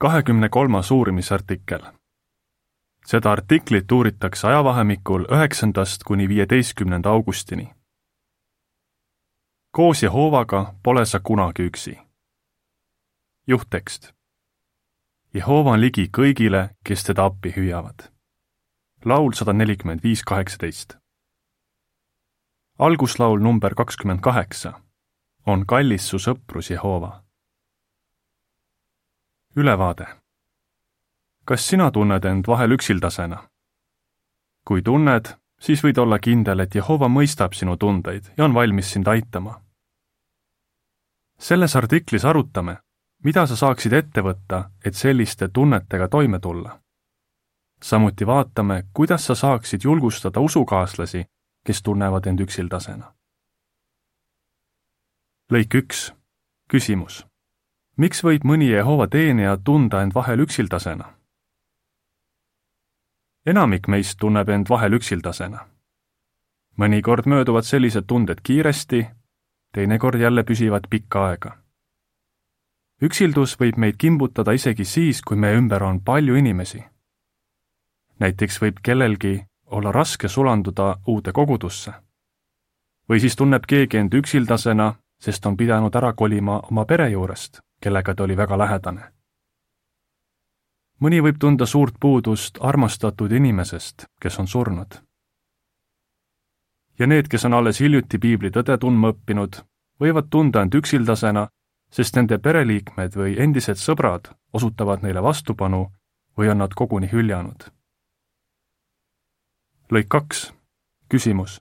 kahekümne kolmas uurimisartikkel. seda artiklit uuritakse ajavahemikul üheksandast kuni viieteistkümnenda augustini. koos Jehovaga pole sa kunagi üksi. juhttekst. Jehova on ligi kõigile, kes teda appi hüüavad. laul sada nelikümmend viis kaheksateist. alguslaul number kakskümmend kaheksa on Kallis su sõprus Jehova ülevaade. kas sina tunned end vahel üksildasena? kui tunned, siis võid olla kindel, et Jehova mõistab sinu tundeid ja on valmis sind aitama. selles artiklis arutame, mida sa saaksid ette võtta, et selliste tunnetega toime tulla. samuti vaatame, kuidas sa saaksid julgustada usukaaslasi, kes tunnevad end üksildasena. lõik üks, küsimus miks võib mõni Jehova teenija tunda end vahel üksildasena? enamik meist tunneb end vahel üksildasena. mõnikord mööduvad sellised tunded kiiresti, teinekord jälle püsivad pikka aega. üksildus võib meid kimbutada isegi siis, kui meie ümber on palju inimesi. näiteks võib kellelgi olla raske sulanduda uude kogudusse. või siis tunneb keegi end üksildasena, sest on pidanud ära kolima oma pere juurest kellega ta oli väga lähedane. mõni võib tunda suurt puudust armastatud inimesest, kes on surnud. ja need, kes on alles hiljuti piibli tõde tundma õppinud, võivad tunda end üksildasena, sest nende pereliikmed või endised sõbrad osutavad neile vastupanu või on nad koguni hüljanud. lõik kaks, küsimus.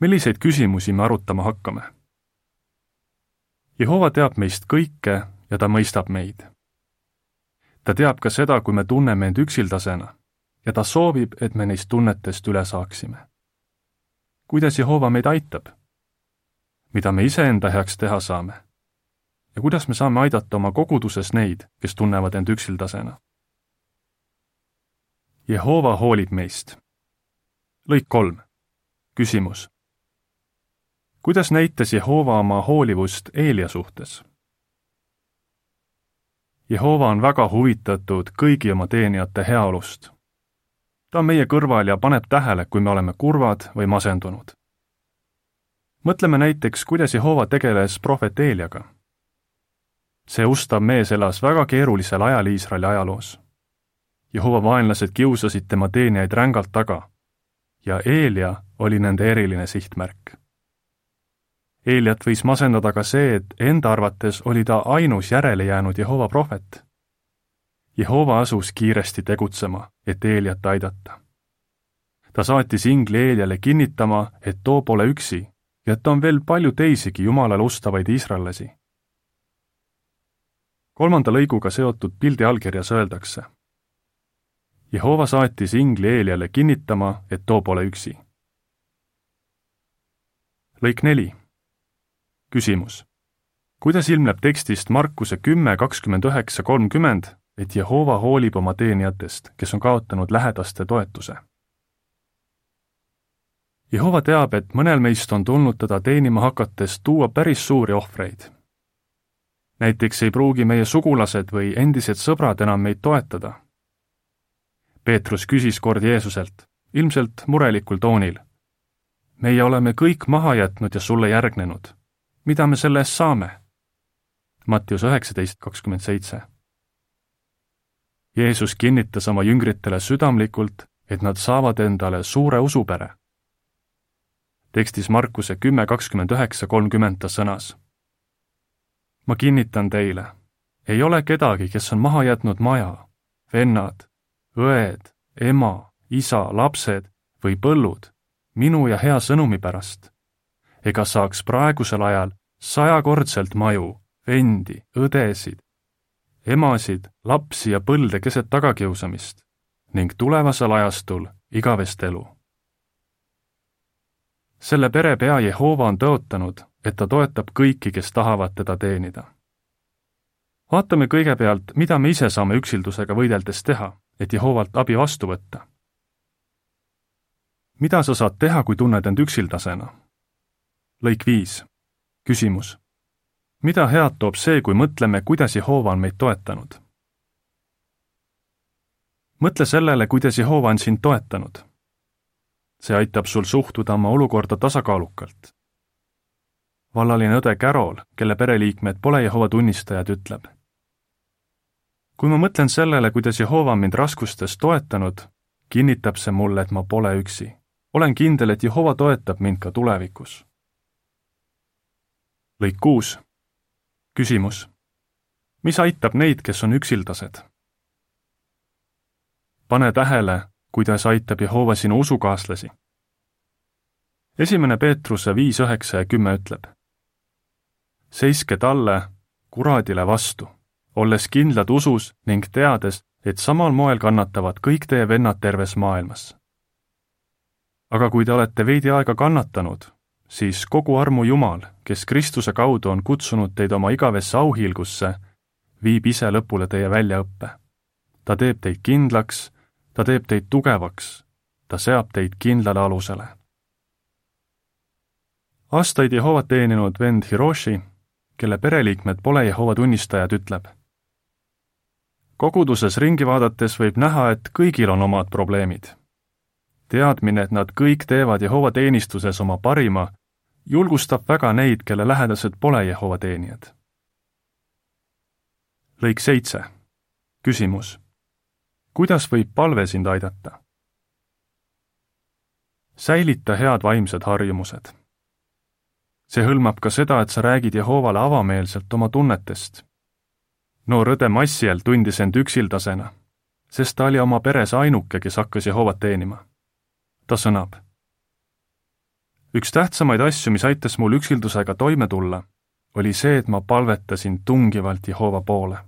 milliseid küsimusi me arutama hakkame? Jehova teab meist kõike ja ta mõistab meid. ta teab ka seda, kui me tunneme end üksildasena ja ta soovib, et me neist tunnetest üle saaksime. kuidas Jehova meid aitab? mida me iseenda heaks teha saame? ja kuidas me saame aidata oma koguduses neid, kes tunnevad end üksildasena? Jehova hoolib meist. lõik kolm. küsimus kuidas näitas Jehova oma hoolivust Eelia suhtes? Jehova on väga huvitatud kõigi oma teenijate heaolust. ta on meie kõrval ja paneb tähele, kui me oleme kurvad või masendunud. mõtleme näiteks, kuidas Jehova tegeles prohvet Eeliaga. see ustav mees elas väga keerulisel ajal Iisraeli ajaloos. Jehova vaenlased kiusasid tema teenijaid rängalt taga ja Eelia oli nende eriline sihtmärk Eeliat võis masendada ka see, et enda arvates oli ta ainus järele jäänud Jehova prohvet. Jehova asus kiiresti tegutsema, et Eeliat aidata. ta saatis ingli Eeliale kinnitama, et too pole üksi ja et on veel palju teisigi Jumalale ustavaid iisraellasi. kolmanda lõiguga seotud pildi allkirjas öeldakse. Jehova saatis ingli Eeliale kinnitama, et too pole üksi. lõik neli küsimus. kuidas ilmneb tekstist Markuse kümme kakskümmend üheksa kolmkümmend, et Jehova hoolib oma teenijatest, kes on kaotanud lähedaste toetuse? Jehova teab, et mõnel meist on tulnud teda teenima hakates tuua päris suuri ohvreid. näiteks ei pruugi meie sugulased või endised sõbrad enam meid toetada. Peetrus küsis kord Jeesuselt, ilmselt murelikul toonil. meie oleme kõik maha jätnud ja sulle järgnenud mida me selle eest saame? Mattius üheksateist kakskümmend seitse. Jeesus kinnitas oma jüngritele südamlikult, et nad saavad endale suure usupere. tekstis Markuse kümme kakskümmend üheksa kolmkümmend ta sõnas. ma kinnitan teile, ei ole kedagi, kes on maha jätnud maja, vennad, õed, ema, isa, lapsed või põllud minu ja hea sõnumi pärast ega saaks praegusel ajal sajakordselt maju, vendi, õdesid, emasid, lapsi ja põlde keset tagakiusamist ning tulevasel ajastul igavest elu. selle pere pea Jehova on tõotanud, et ta toetab kõiki, kes tahavad teda teenida. vaatame kõigepealt, mida me ise saame üksildusega võideldes teha, et Jehovalt abi vastu võtta. mida sa saad teha, kui tunned end üksildasena lõik viis. Küsimus. mida head toob see, kui mõtleme, kuidas Jehova on meid toetanud? mõtle sellele, kuidas Jehova on sind toetanud. see aitab sul suhtuda oma olukorda tasakaalukalt. vallaline õde Carol, kelle pereliikmed pole Jehova tunnistajad, ütleb. kui ma mõtlen sellele, kuidas Jehova on mind raskustes toetanud, kinnitab see mulle, et ma pole üksi. olen kindel, et Jehova toetab mind ka tulevikus. Lõik kuus. küsimus. mis aitab neid, kes on üksildased? pane tähele, kuidas aitab Jehova sinu usukaaslasi. esimene Peetruse viis üheksa ja kümme ütleb. seiske talle, kuradile vastu, olles kindlad usus ning teades, et samal moel kannatavad kõik teie vennad terves maailmas. aga kui te olete veidi aega kannatanud, siis kogu armu Jumal, kes Kristuse kaudu on kutsunud teid oma igavesse auhiilgusse, viib ise lõpule teie väljaõppe. ta teeb teid kindlaks ta teeb teid tugevaks, ta seab teid kindlale alusele. aastaid Jehovat teeninud vend Hiroshi, kelle pereliikmed pole Jehova tunnistajad, ütleb. koguduses ringi vaadates võib näha, et kõigil on omad probleemid. teadmine, et nad kõik teevad Jehova teenistuses oma parima, julgustab väga neid, kelle lähedased pole Jehova teenijad. lõik seitse. küsimus kuidas võib palve sind aidata? säilita head vaimsed harjumused. see hõlmab ka seda, et sa räägid Jehovale avameelselt oma tunnetest. noor õde Massiel tundis end üksildasena, sest ta oli oma peres ainuke, kes hakkas Jehovat teenima. ta sõnab. Üks tähtsamaid asju, mis aitas mul üksildusega toime tulla, oli see, et ma palvetasin tungivalt Jehova poole.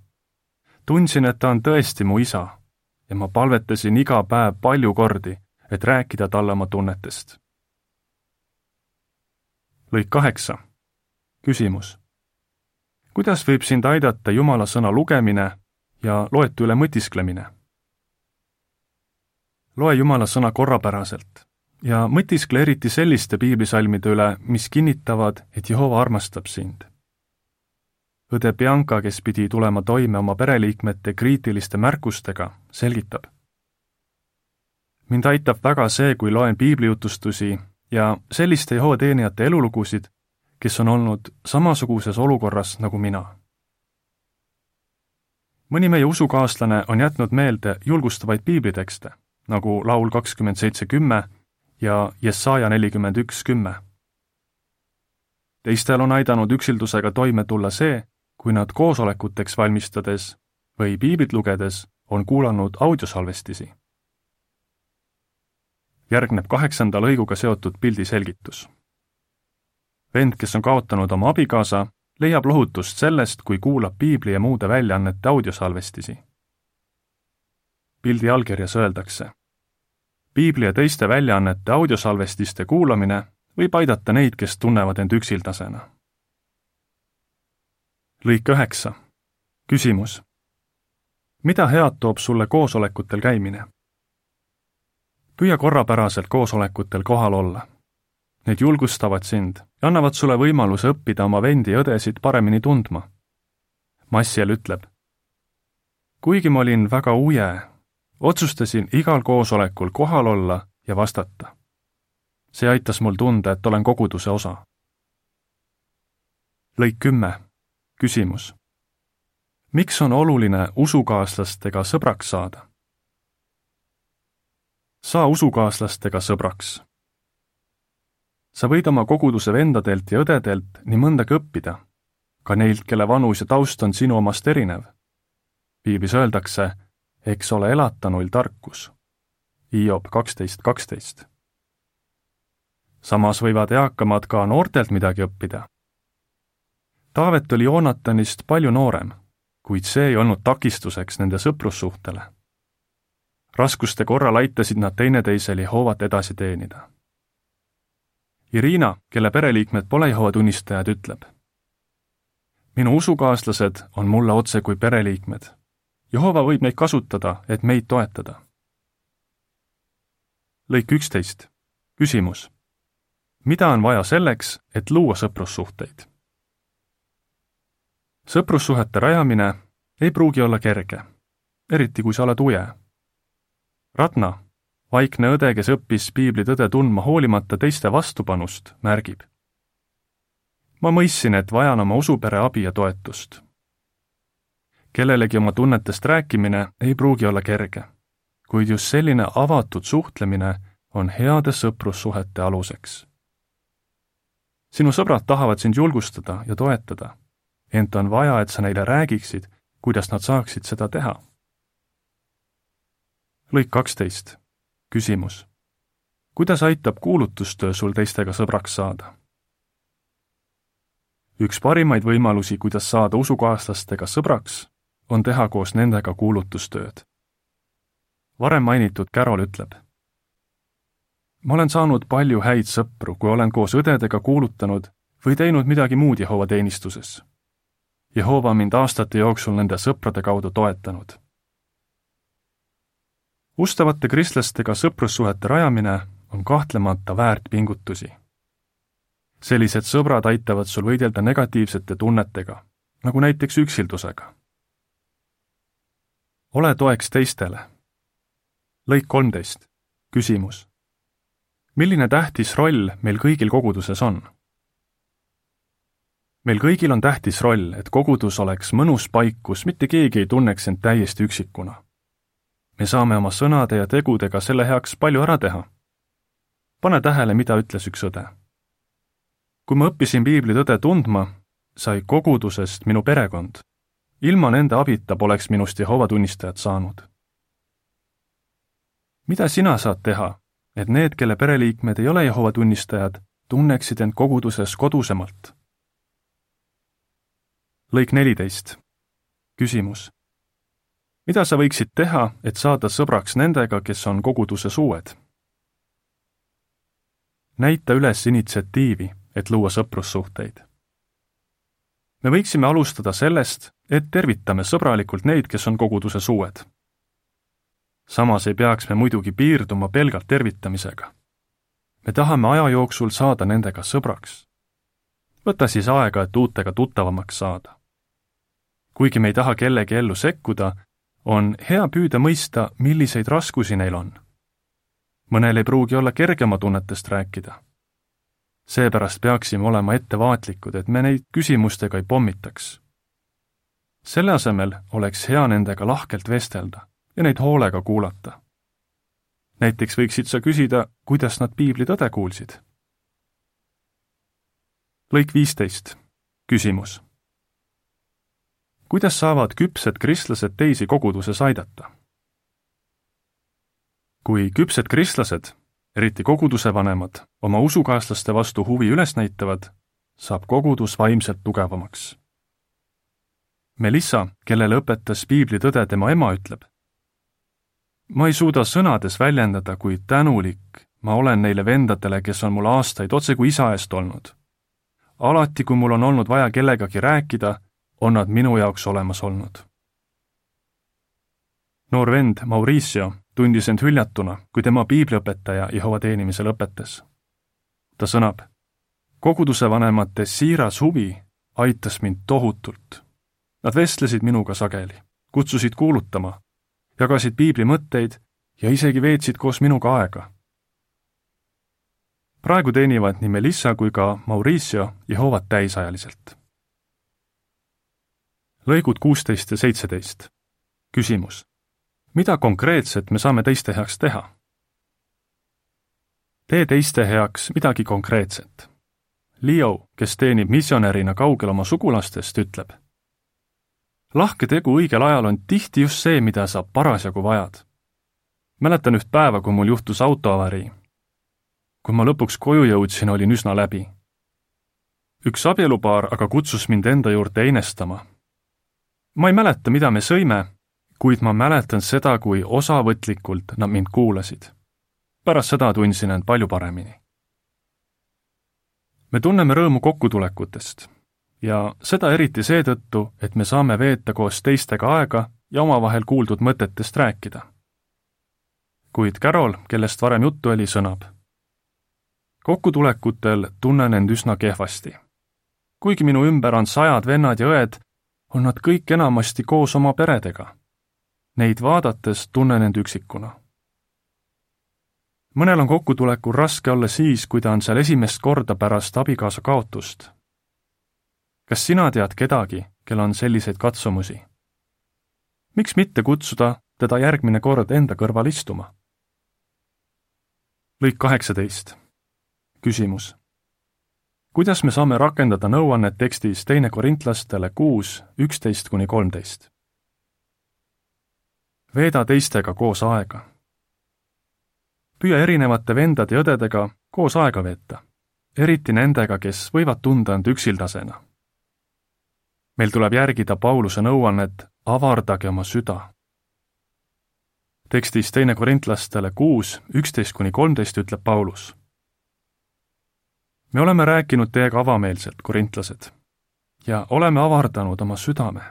tundsin, et ta on tõesti mu isa ja ma palvetasin iga päev palju kordi, et rääkida talle oma tunnetest. lõik kaheksa. küsimus. kuidas võib sind aidata Jumala sõna lugemine ja loetu üle mõtisklemine? loe Jumala sõna korrapäraselt ja mõtiskle eriti selliste piiblisalmide üle, mis kinnitavad, et Jehova armastab sind õde Bianca, kes pidi tulema toime oma pereliikmete kriitiliste märkustega, selgitab. mind aitab väga see, kui loen piiblijutustusi ja selliste Jehova teenijate elulugusid, kes on olnud samasuguses olukorras nagu mina. mõni meie usukaaslane on jätnud meelde julgustavaid piiblitekste, nagu laul kakskümmend seitse kümme ja Jesaja nelikümmend üks kümme. teistel on aidanud üksildusega toime tulla see, kui nad koosolekuteks valmistades või piiblit lugedes on kuulanud audiosalvestisi. järgneb kaheksanda lõiguga seotud pildi selgitus. vend, kes on kaotanud oma abikaasa, leiab lohutust sellest, kui kuulab piibli ja muude väljaannete audiosalvestisi. pildi allkirjas öeldakse. Piibli ja teiste väljaannete audiosalvestiste kuulamine võib aidata neid, kes tunnevad end üksildasena lõik üheksa. küsimus. mida head toob sulle koosolekutel käimine? püüa korrapäraselt koosolekutel kohal olla. Need julgustavad sind ja annavad sulle võimaluse õppida oma vendi ja õdesid paremini tundma. Massiel ütleb. kuigi ma olin väga uje, otsustasin igal koosolekul kohal olla ja vastata. see aitas mul tunda, et olen koguduse osa. lõik kümme küsimus. miks on oluline usukaaslastega sõbraks saada? saa usukaaslastega sõbraks. sa võid oma koguduse vendadelt ja õdedelt nii mõndagi õppida, ka neilt, kelle vanus ja taust on sinu omast erinev. piiblis öeldakse, eks ole elatanuil tarkus. Hiob kaksteist kaksteist. samas võivad eakamad ka noortelt midagi õppida Taavet oli Joonatanist palju noorem, kuid see ei olnud takistuseks nende sõprussuhtele. raskuste korral aitasid nad teineteisel Jehovat edasi teenida. Irina, kelle pereliikmed pole Jehova tunnistajad, ütleb. minu usukaaslased on mulle otse kui pereliikmed. Jehova võib neid kasutada, et meid toetada. lõik üksteist. küsimus. mida on vaja selleks, et luua sõprussuhteid? sõprussuhete rajamine ei pruugi olla kerge, eriti kui sa oled uje. Ratna, vaikne õde, kes õppis piiblitõde tundma hoolimata teiste vastupanust, märgib. ma mõistsin, et vajan oma usupere abi ja toetust. Kellelegi oma tunnetest rääkimine ei pruugi olla kerge, kuid just selline avatud suhtlemine on heade sõprussuhete aluseks. sinu sõbrad tahavad sind julgustada ja toetada, ent on vaja, et sa neile räägiksid, kuidas nad saaksid seda teha. lõik kaksteist. küsimus. kuidas aitab kuulutustöö sul teistega sõbraks saada? üks parimaid võimalusi, kuidas saada usukaaslastega sõbraks, on teha koos nendega kuulutustööd. varem mainitud Carol ütleb ma olen saanud palju häid sõpru, kui olen koos õdedega kuulutanud või teinud midagi muud Jehova teenistuses. Jehova mind aastate jooksul nende sõprade kaudu toetanud. ustavate kristlastega sõprussuhete rajamine on kahtlemata väärt pingutusi. sellised sõbrad aitavad sul võidelda negatiivsete tunnetega, nagu näiteks üksildusega. Ole toeks teistele. lõik kolmteist. küsimus milline tähtis roll meil kõigil koguduses on? meil kõigil on tähtis roll, et kogudus oleks mõnus paik, kus mitte keegi ei tunneks end täiesti üksikuna. me saame oma sõnade ja tegudega selle heaks palju ära teha. pane tähele, mida ütles üks õde. kui ma õppisin piiblitõde tundma, sai kogudusest minu perekond. Ilma nende abita poleks minust Jehova tunnistajat saanud. mida sina saad teha, et need, kelle pereliikmed ei ole Jehova tunnistajad, tunneksid end koguduses kodusemalt. lõik neliteist. küsimus. mida sa võiksid teha, et saada sõbraks nendega, kes on koguduses uued? näita üles initsiatiivi, et luua sõprussuhteid. Me võiksime alustada sellest, et tervitame sõbralikult neid, kes on koguduses uued samas ei peaks me muidugi piirduma pelgalt tervitamisega. me tahame aja jooksul saada nendega sõbraks. võta siis aega, et uutega tuttavamaks saada. kuigi me ei taha kellegi ellu sekkuda, on hea püüda mõista, milliseid raskusi neil on. mõnel ei pruugi olla kerge oma tunnetest rääkida. Seepärast peaksime olema ettevaatlikud, et me neid küsimustega ei pommitaks. selle asemel oleks hea nendega lahkelt vestelda ja neid hoolega kuulata. näiteks võiksid sa küsida, kuidas nad piiblitõde kuulsid. lõik viisteist. küsimus. kuidas saavad küpsed kristlased teisi koguduses aidata? kui küpsed kristlased, eriti koguduse vanemad, oma usukaaslaste vastu huvi üles näitavad, saab kogudus vaimselt tugevamaks. Melissa, kellele õpetas piiblitõde tema ema, ütleb ma ei suuda sõnades väljendada, kui tänulik ma olen neile vendadele, kes on mul aastaid otse kui isa eest olnud. alati, kui mul on olnud vaja kellegagi rääkida, on nad minu jaoks olemas olnud. noor vend Mauricio tundis end hüljatuna, kui tema piibliõpetaja Jehova teenimisel õpetas. ta sõnab, koguduse vanemate siiras huvi aitas mind tohutult. Nad vestlesid minuga sageli, kutsusid kuulutama jagasid piibli mõtteid ja isegi veetsid koos minuga aega. praegu teenivad nii Melissa kui ka Mauricio Jehovat täisajaliselt. lõigud kuusteist ja seitseteist. küsimus. Mida konkreetset me saame teiste heaks teha? tee teiste heaks midagi konkreetset. Leo, kes teenib missionärina kaugel oma sugulastest, ütleb lahke tegu õigel ajal on tihti just see, mida sa parasjagu vajad. mäletan üht päeva, kui mul juhtus autoavarii. kui ma lõpuks koju jõudsin, olin üsna läbi. üks abielupaar aga kutsus mind enda juurde einestama. ma ei mäleta, mida me sõime, kuid ma mäletan seda, kui osavõtlikult nad mind kuulasid. pärast seda tundsin end palju paremini. me tunneme rõõmu kokkutulekutest ja seda eriti seetõttu, et me saame veeta koos teistega aega ja omavahel kuuldud mõtetest rääkida. kuid Carol, kellest varem juttu oli, sõnab. kokkutulekutel tunnen end üsna kehvasti. kuigi minu ümber on sajad vennad ja õed, on nad kõik enamasti koos oma peredega. Neid vaadates tunnen end üksikuna. mõnel on kokkutulekul raske olla siis, kui ta on seal esimest korda pärast abikaasa kaotust. kas sina tead kedagi, kel on selliseid katsumusi? miks mitte kutsuda teda järgmine kord enda kõrval istuma? lõik kaheksateist. küsimus. kuidas me saame rakendada nõuannet tekstis teine korintlastele kuus, üksteist kuni kolmteist? Veeda teistega koos aega. püüa erinevate vendade ja õdedega koos aega veeta, eriti nendega, kes võivad tunda end üksildasena. meil tuleb järgida Pauluse nõuannet avardage oma süda tekstis teine korintlastele kuus, üksteist kuni kolmteist ütleb Paulus. me oleme rääkinud teiega avameelselt, korintlased, ja oleme avardanud oma südame.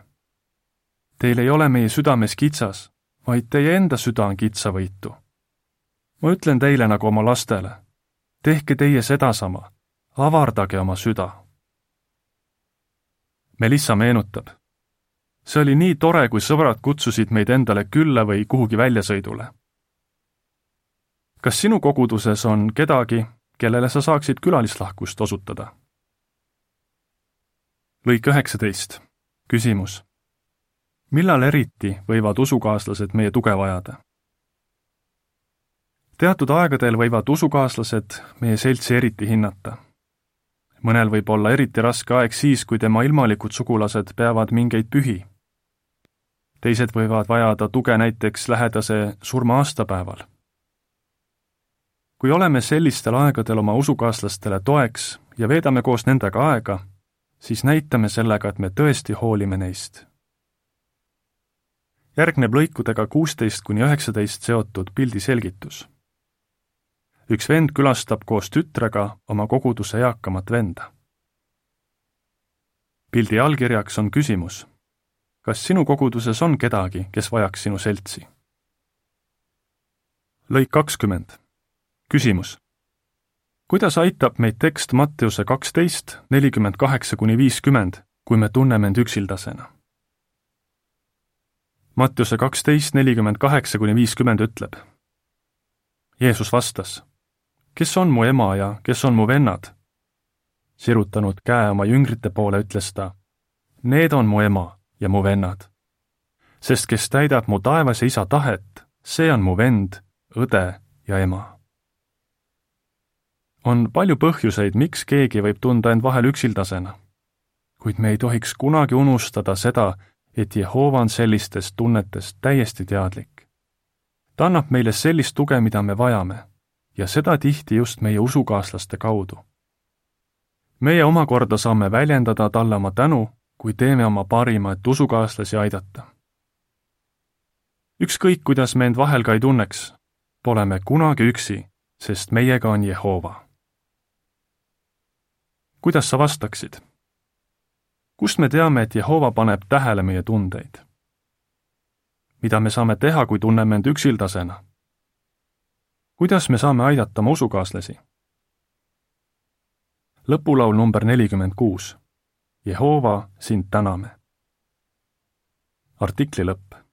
Teil ei ole meie südames kitsas, vaid teie enda süda on kitsavõitu. ma ütlen teile nagu oma lastele, tehke teie sedasama, avardage oma süda. Melissa meenutab see oli nii tore, kui sõbrad kutsusid meid endale külla või kuhugi väljasõidule. kas sinu koguduses on kedagi, kellele sa saaksid külalislahkust osutada? lõik üheksateist. küsimus. Millal eriti võivad usukaaslased meie tuge vajada? teatud aegadel võivad usukaaslased meie seltsi eriti hinnata mõnel võib olla eriti raske aeg siis, kui tema ilmalikud sugulased peavad mingeid pühi teised võivad vajada tuge näiteks lähedase surma aastapäeval. kui oleme sellistel aegadel oma usukaaslastele toeks ja veedame koos nendega aega, siis näitame sellega, et me tõesti hoolime neist. Järgneb lõikudega kuusteist kuni üheksateist seotud pildi selgitus. üks vend külastab koos tütrega oma koguduse eakamat venda. pildi allkirjaks on küsimus kas sinu koguduses on kedagi, kes vajaks sinu seltsi? lõik kakskümmend. küsimus. kuidas aitab meid tekst Matteuse kaksteist, nelikümmend kaheksa kuni viiskümmend, kui me tunneme end üksildasena? Mattiuse kaksteist, nelikümmend kaheksa kuni viiskümmend ütleb. Jeesus vastas, kes on mu ema ja kes on mu vennad? sirutanud käe oma jüngrite poole, ütles ta, need on mu ema ja mu vennad. sest kes täidab mu taevase isa tahet, see on mu vend, õde ja ema. on palju põhjuseid, miks keegi võib tunda end vahel üksildasena. kuid me ei tohiks kunagi unustada seda, et Jehova on sellistest tunnetest täiesti teadlik. ta annab meile sellist tuge, mida me vajame ja seda tihti just meie usukaaslaste kaudu. meie omakorda saame väljendada talle oma tänu kui teeme oma parima, et usukaaslasi aidata. ükskõik, kuidas me end vahel ka ei tunneks, pole me kunagi üksi, sest meiega on Jehova. kuidas sa vastaksid? Kust me teame, et Jehova paneb tähele meie tundeid? mida me saame teha, kui tunneme end üksildasena? kuidas me saame aidata oma usukaaslasi? lõpulaul number nelikümmend kuus Jehova, sind täname. artikli lõpp